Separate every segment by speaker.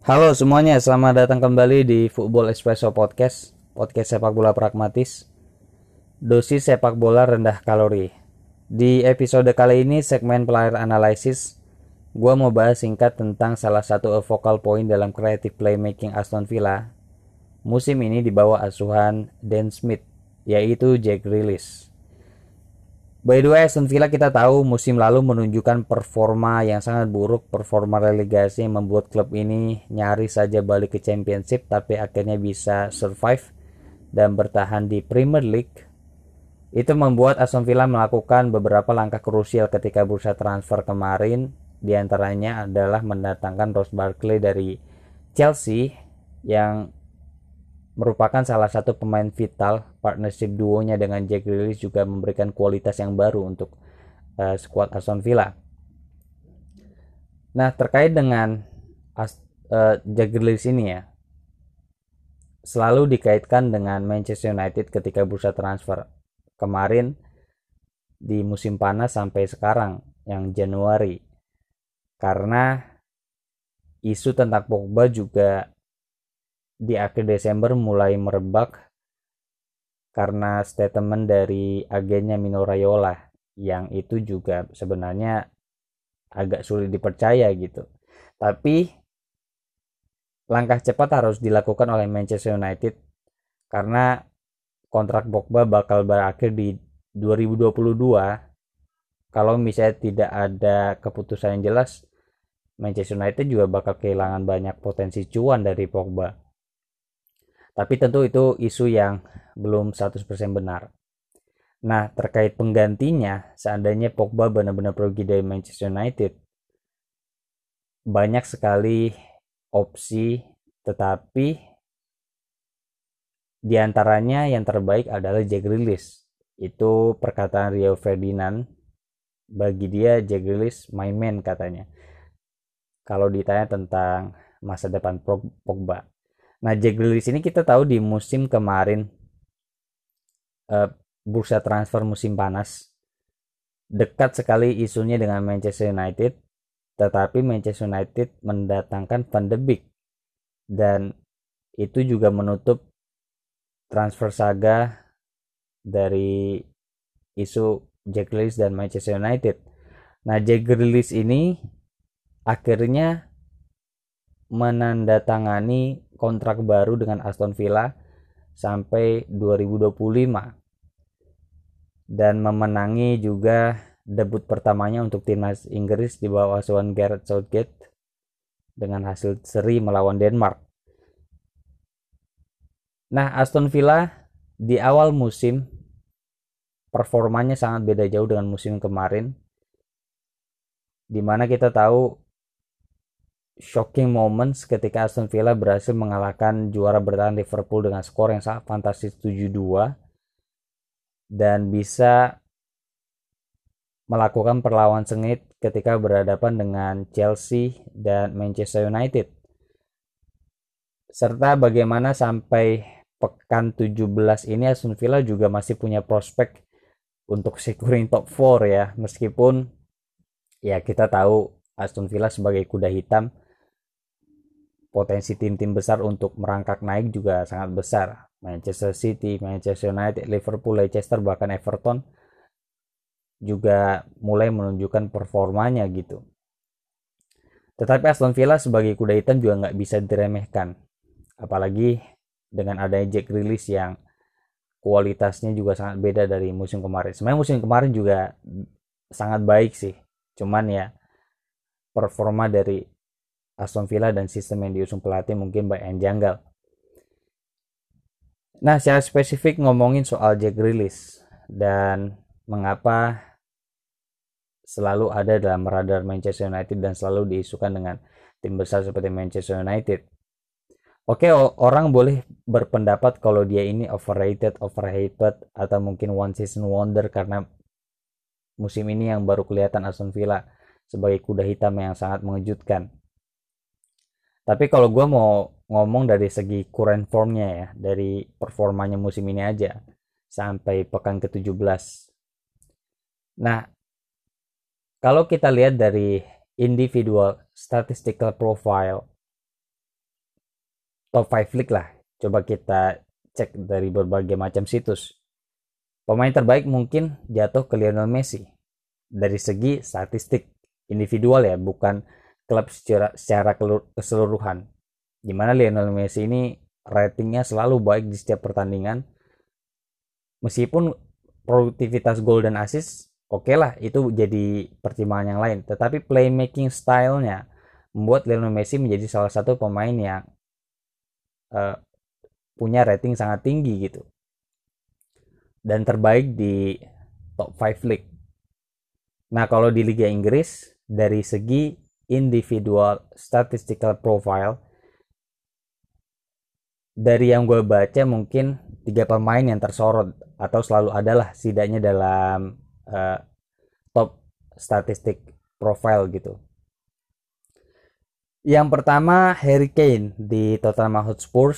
Speaker 1: Halo semuanya, selamat datang kembali di Football Espresso Podcast, podcast sepak bola pragmatis. Dosis sepak bola rendah kalori. Di episode kali ini segmen player analysis, gua mau bahas singkat tentang salah satu focal point dalam creative playmaking Aston Villa musim ini di bawah asuhan Dan Smith, yaitu Jack Grealish. By the way, Aston Villa kita tahu musim lalu menunjukkan performa yang sangat buruk, performa relegasi yang membuat klub ini nyaris saja balik ke championship tapi akhirnya bisa survive dan bertahan di Premier League. Itu membuat Aston Villa melakukan beberapa langkah krusial ketika bursa transfer kemarin, di antaranya adalah mendatangkan Ross Barkley dari Chelsea yang merupakan salah satu pemain vital partnership duonya dengan Jack Grealish juga memberikan kualitas yang baru untuk uh, skuad Aston Villa. Nah terkait dengan As, uh, Jack Grealish ini ya selalu dikaitkan dengan Manchester United ketika bursa transfer kemarin di musim panas sampai sekarang yang Januari karena isu tentang Pogba juga di akhir Desember mulai merebak karena statement dari agennya Mino Raiola yang itu juga sebenarnya agak sulit dipercaya gitu. Tapi langkah cepat harus dilakukan oleh Manchester United karena kontrak Pogba bakal berakhir di 2022 kalau misalnya tidak ada keputusan yang jelas Manchester United juga bakal kehilangan banyak potensi cuan dari Pogba tapi tentu itu isu yang belum 100% benar. Nah, terkait penggantinya, seandainya Pogba benar-benar pergi dari Manchester United, banyak sekali opsi, tetapi di antaranya yang terbaik adalah Jack Grealish. Itu perkataan Rio Ferdinand. Bagi dia, Jack Grealish my man katanya. Kalau ditanya tentang masa depan Pogba. Nah, Jack Grealish ini kita tahu di musim kemarin uh, bursa transfer musim panas dekat sekali isunya dengan Manchester United, tetapi Manchester United mendatangkan Van de Beek dan itu juga menutup transfer saga dari isu Jack Grealish dan Manchester United. Nah, Jack Grealish ini akhirnya menandatangani kontrak baru dengan Aston Villa sampai 2025 dan memenangi juga debut pertamanya untuk timnas Inggris di bawah asuhan Gareth Southgate dengan hasil seri melawan Denmark. Nah, Aston Villa di awal musim performanya sangat beda jauh dengan musim kemarin di mana kita tahu shocking moments ketika Aston Villa berhasil mengalahkan juara bertahan Liverpool dengan skor yang sangat fantastis 7-2 dan bisa melakukan perlawan sengit ketika berhadapan dengan Chelsea dan Manchester United. Serta bagaimana sampai pekan 17 ini Aston Villa juga masih punya prospek untuk securing top 4 ya meskipun ya kita tahu Aston Villa sebagai kuda hitam potensi tim-tim besar untuk merangkak naik juga sangat besar. Manchester City, Manchester United, Liverpool, Leicester, bahkan Everton juga mulai menunjukkan performanya gitu. Tetapi Aston Villa sebagai kuda hitam juga nggak bisa diremehkan. Apalagi dengan adanya Jack Grealish yang kualitasnya juga sangat beda dari musim kemarin. Sebenarnya musim kemarin juga sangat baik sih. Cuman ya performa dari Aston Villa dan sistem yang diusung pelatih mungkin banyak yang janggal. Nah, secara spesifik ngomongin soal Jack Grealish dan mengapa selalu ada dalam radar Manchester United dan selalu diisukan dengan tim besar seperti Manchester United. Oke, orang boleh berpendapat kalau dia ini overrated, overhyped, atau mungkin one season wonder karena musim ini yang baru kelihatan Aston Villa sebagai kuda hitam yang sangat mengejutkan. Tapi kalau gue mau ngomong dari segi current formnya ya, dari performanya musim ini aja sampai pekan ke-17. Nah, kalau kita lihat dari individual statistical profile top 5 league lah. Coba kita cek dari berbagai macam situs. Pemain terbaik mungkin jatuh ke Lionel Messi dari segi statistik individual ya, bukan klub secara, secara keseluruhan. Di mana Lionel Messi ini ratingnya selalu baik di setiap pertandingan. Meskipun produktivitas gol dan assist oke okay lah itu jadi pertimbangan yang lain. Tetapi playmaking stylenya membuat Lionel Messi menjadi salah satu pemain yang uh, punya rating sangat tinggi gitu dan terbaik di top 5 league. Nah, kalau di Liga Inggris dari segi individual statistical profile. Dari yang gue baca mungkin tiga pemain yang tersorot atau selalu adalah setidaknya dalam uh, top statistik profile gitu. Yang pertama Harry Kane di Tottenham Hotspur.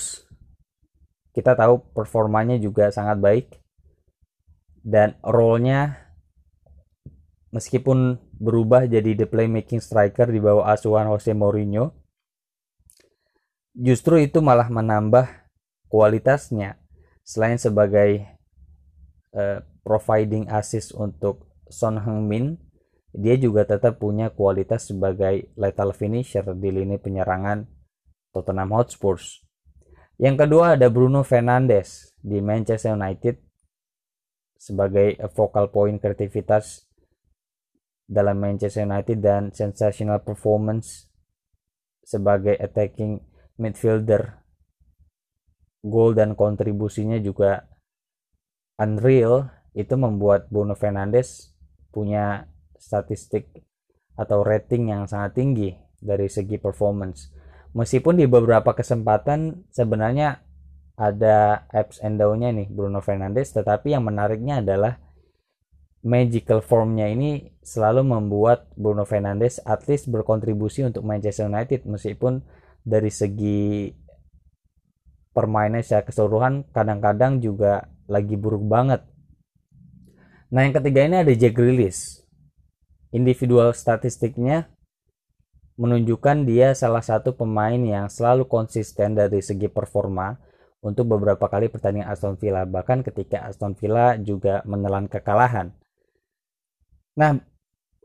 Speaker 1: Kita tahu performanya juga sangat baik. Dan role-nya meskipun berubah jadi the playmaking striker di bawah asuhan Jose Mourinho. Justru itu malah menambah kualitasnya. Selain sebagai uh, providing assist untuk Son Heung-min dia juga tetap punya kualitas sebagai lethal finisher di lini penyerangan Tottenham Hotspur. Yang kedua ada Bruno Fernandes di Manchester United sebagai focal point kreativitas dalam Manchester United dan sensational performance sebagai attacking midfielder. Gol dan kontribusinya juga unreal itu membuat Bruno Fernandes punya statistik atau rating yang sangat tinggi dari segi performance meskipun di beberapa kesempatan sebenarnya ada apps and down-nya nih Bruno Fernandes tetapi yang menariknya adalah magical formnya ini selalu membuat Bruno Fernandes at least berkontribusi untuk Manchester United meskipun dari segi permainan secara keseluruhan kadang-kadang juga lagi buruk banget. Nah yang ketiga ini ada Jack Grealish. Individual statistiknya menunjukkan dia salah satu pemain yang selalu konsisten dari segi performa untuk beberapa kali pertandingan Aston Villa. Bahkan ketika Aston Villa juga menelan kekalahan nah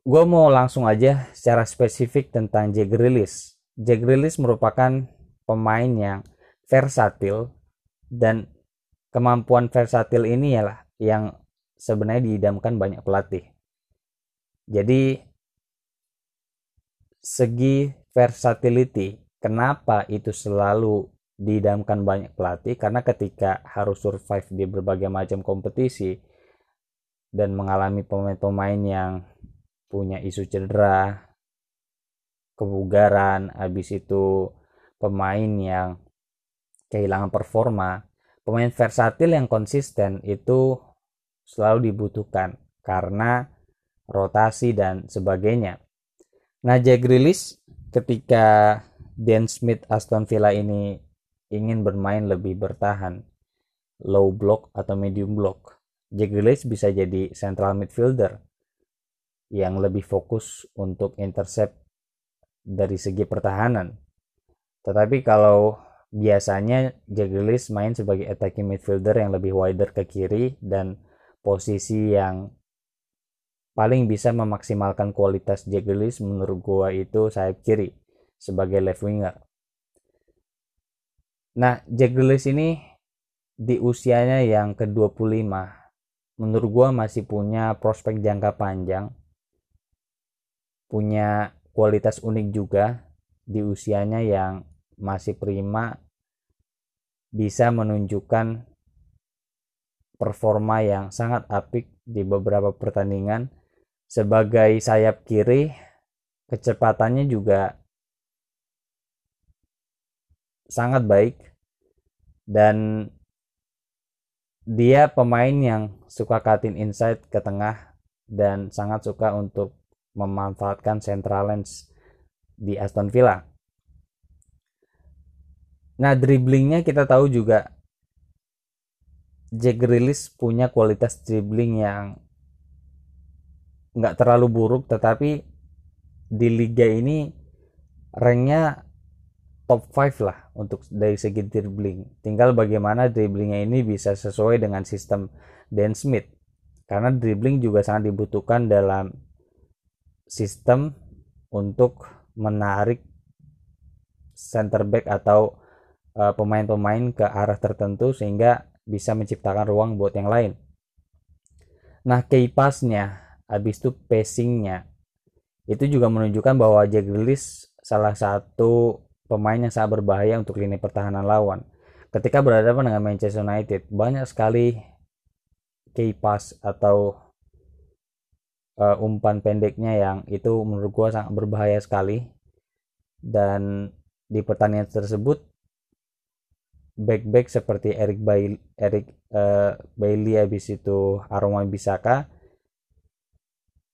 Speaker 1: gue mau langsung aja secara spesifik tentang Jack Grealish. Jack Grealish merupakan pemain yang versatil dan kemampuan versatil ini yalah yang sebenarnya diidamkan banyak pelatih. Jadi segi versatility kenapa itu selalu didamkan banyak pelatih? Karena ketika harus survive di berbagai macam kompetisi dan mengalami pemain-pemain yang punya isu cedera kebugaran habis itu pemain yang kehilangan performa. Pemain versatil yang konsisten itu selalu dibutuhkan karena rotasi dan sebagainya. Nah, Jack Grealish ketika Dan Smith Aston Villa ini ingin bermain lebih bertahan, low block atau medium block, Jack Grealish bisa jadi central midfielder yang lebih fokus untuk intercept dari segi pertahanan. Tetapi kalau biasanya Jack Grealish main sebagai attacking midfielder yang lebih wider ke kiri dan posisi yang paling bisa memaksimalkan kualitas Jack Grealish menurut gua itu sayap kiri sebagai left winger. Nah, Jack Grealish ini di usianya yang ke-25 menurut gua masih punya prospek jangka panjang. Punya kualitas unik juga di usianya yang masih prima bisa menunjukkan performa yang sangat apik di beberapa pertandingan sebagai sayap kiri kecepatannya juga sangat baik dan dia pemain yang suka cutting inside ke tengah dan sangat suka untuk memanfaatkan central lens di Aston Villa. Nah, dribblingnya kita tahu juga Jack Grealish punya kualitas dribbling yang nggak terlalu buruk tetapi di liga ini ranknya top 5 lah untuk dari segi dribbling. Tinggal bagaimana dribblingnya ini bisa sesuai dengan sistem Dan Smith. Karena dribbling juga sangat dibutuhkan dalam sistem untuk menarik center back atau pemain pemain-pemain ke arah tertentu sehingga bisa menciptakan ruang buat yang lain. Nah, key pass-nya, habis itu passing-nya, itu juga menunjukkan bahwa Jack Grealish salah satu pemain yang sangat berbahaya untuk lini pertahanan lawan. Ketika berhadapan dengan Manchester United, banyak sekali key pass atau uh, umpan pendeknya yang itu menurut gua sangat berbahaya sekali. Dan di pertandingan tersebut back-back seperti Eric Bailey, Eric uh, Bailey habis itu Aroma Bisaka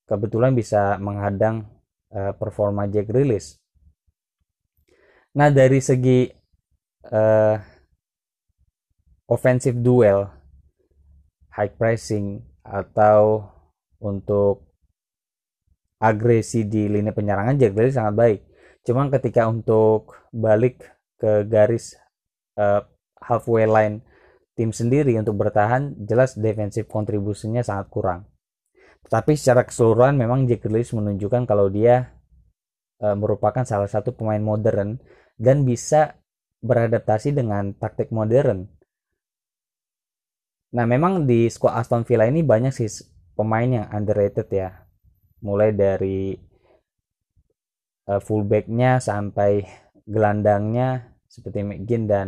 Speaker 1: kebetulan bisa menghadang uh, performa Jack Grealish. Nah dari segi uh, offensive duel, high pressing atau untuk agresi di lini penyerangan Jack Grealish sangat baik. Cuman ketika untuk balik ke garis uh, halfway line tim sendiri untuk bertahan, jelas defensif kontribusinya sangat kurang. Tapi secara keseluruhan memang Jack Grealish menunjukkan kalau dia e, merupakan salah satu pemain modern dan bisa beradaptasi dengan taktik modern. Nah, memang di squad Aston Villa ini banyak sih pemain yang underrated ya. Mulai dari uh, fullbacknya sampai gelandangnya seperti McGinn dan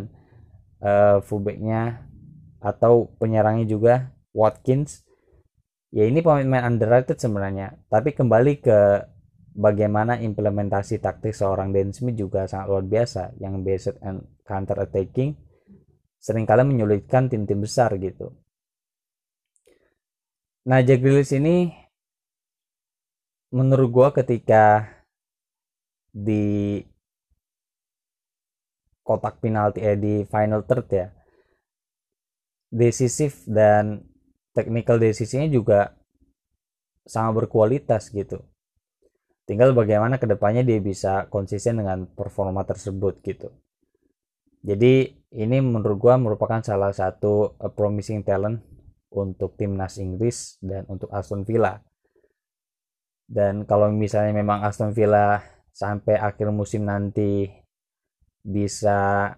Speaker 1: uh, fullbacknya atau penyerangnya juga Watkins ya ini pemain underrated sebenarnya tapi kembali ke bagaimana implementasi taktik seorang Dan Smith juga sangat luar biasa. Yang based and counter attacking sering kali menyulitkan tim-tim besar gitu. Nah Jack Grealish ini menurut gua ketika di kotak penalti eh, di final third ya decisif dan technical decisionnya juga sangat berkualitas gitu tinggal bagaimana ke depannya dia bisa konsisten dengan performa tersebut gitu. Jadi ini menurut gua merupakan salah satu uh, promising talent untuk timnas Inggris dan untuk Aston Villa. Dan kalau misalnya memang Aston Villa sampai akhir musim nanti bisa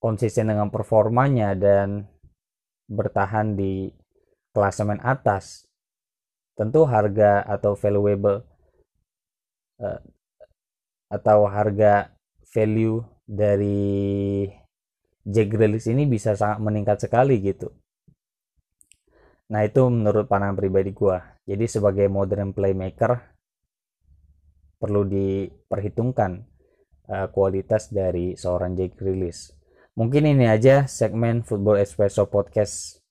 Speaker 1: konsisten dengan performanya dan bertahan di klasemen atas tentu harga atau valuable uh, atau harga value dari Jack Grealish ini bisa sangat meningkat sekali gitu. Nah itu menurut pandangan pribadi gua. Jadi sebagai modern playmaker perlu diperhitungkan uh, kualitas dari seorang Jack Grealish. Mungkin ini aja segmen Football Espresso Podcast.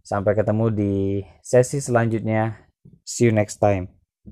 Speaker 1: Sampai ketemu di sesi selanjutnya. See you next time.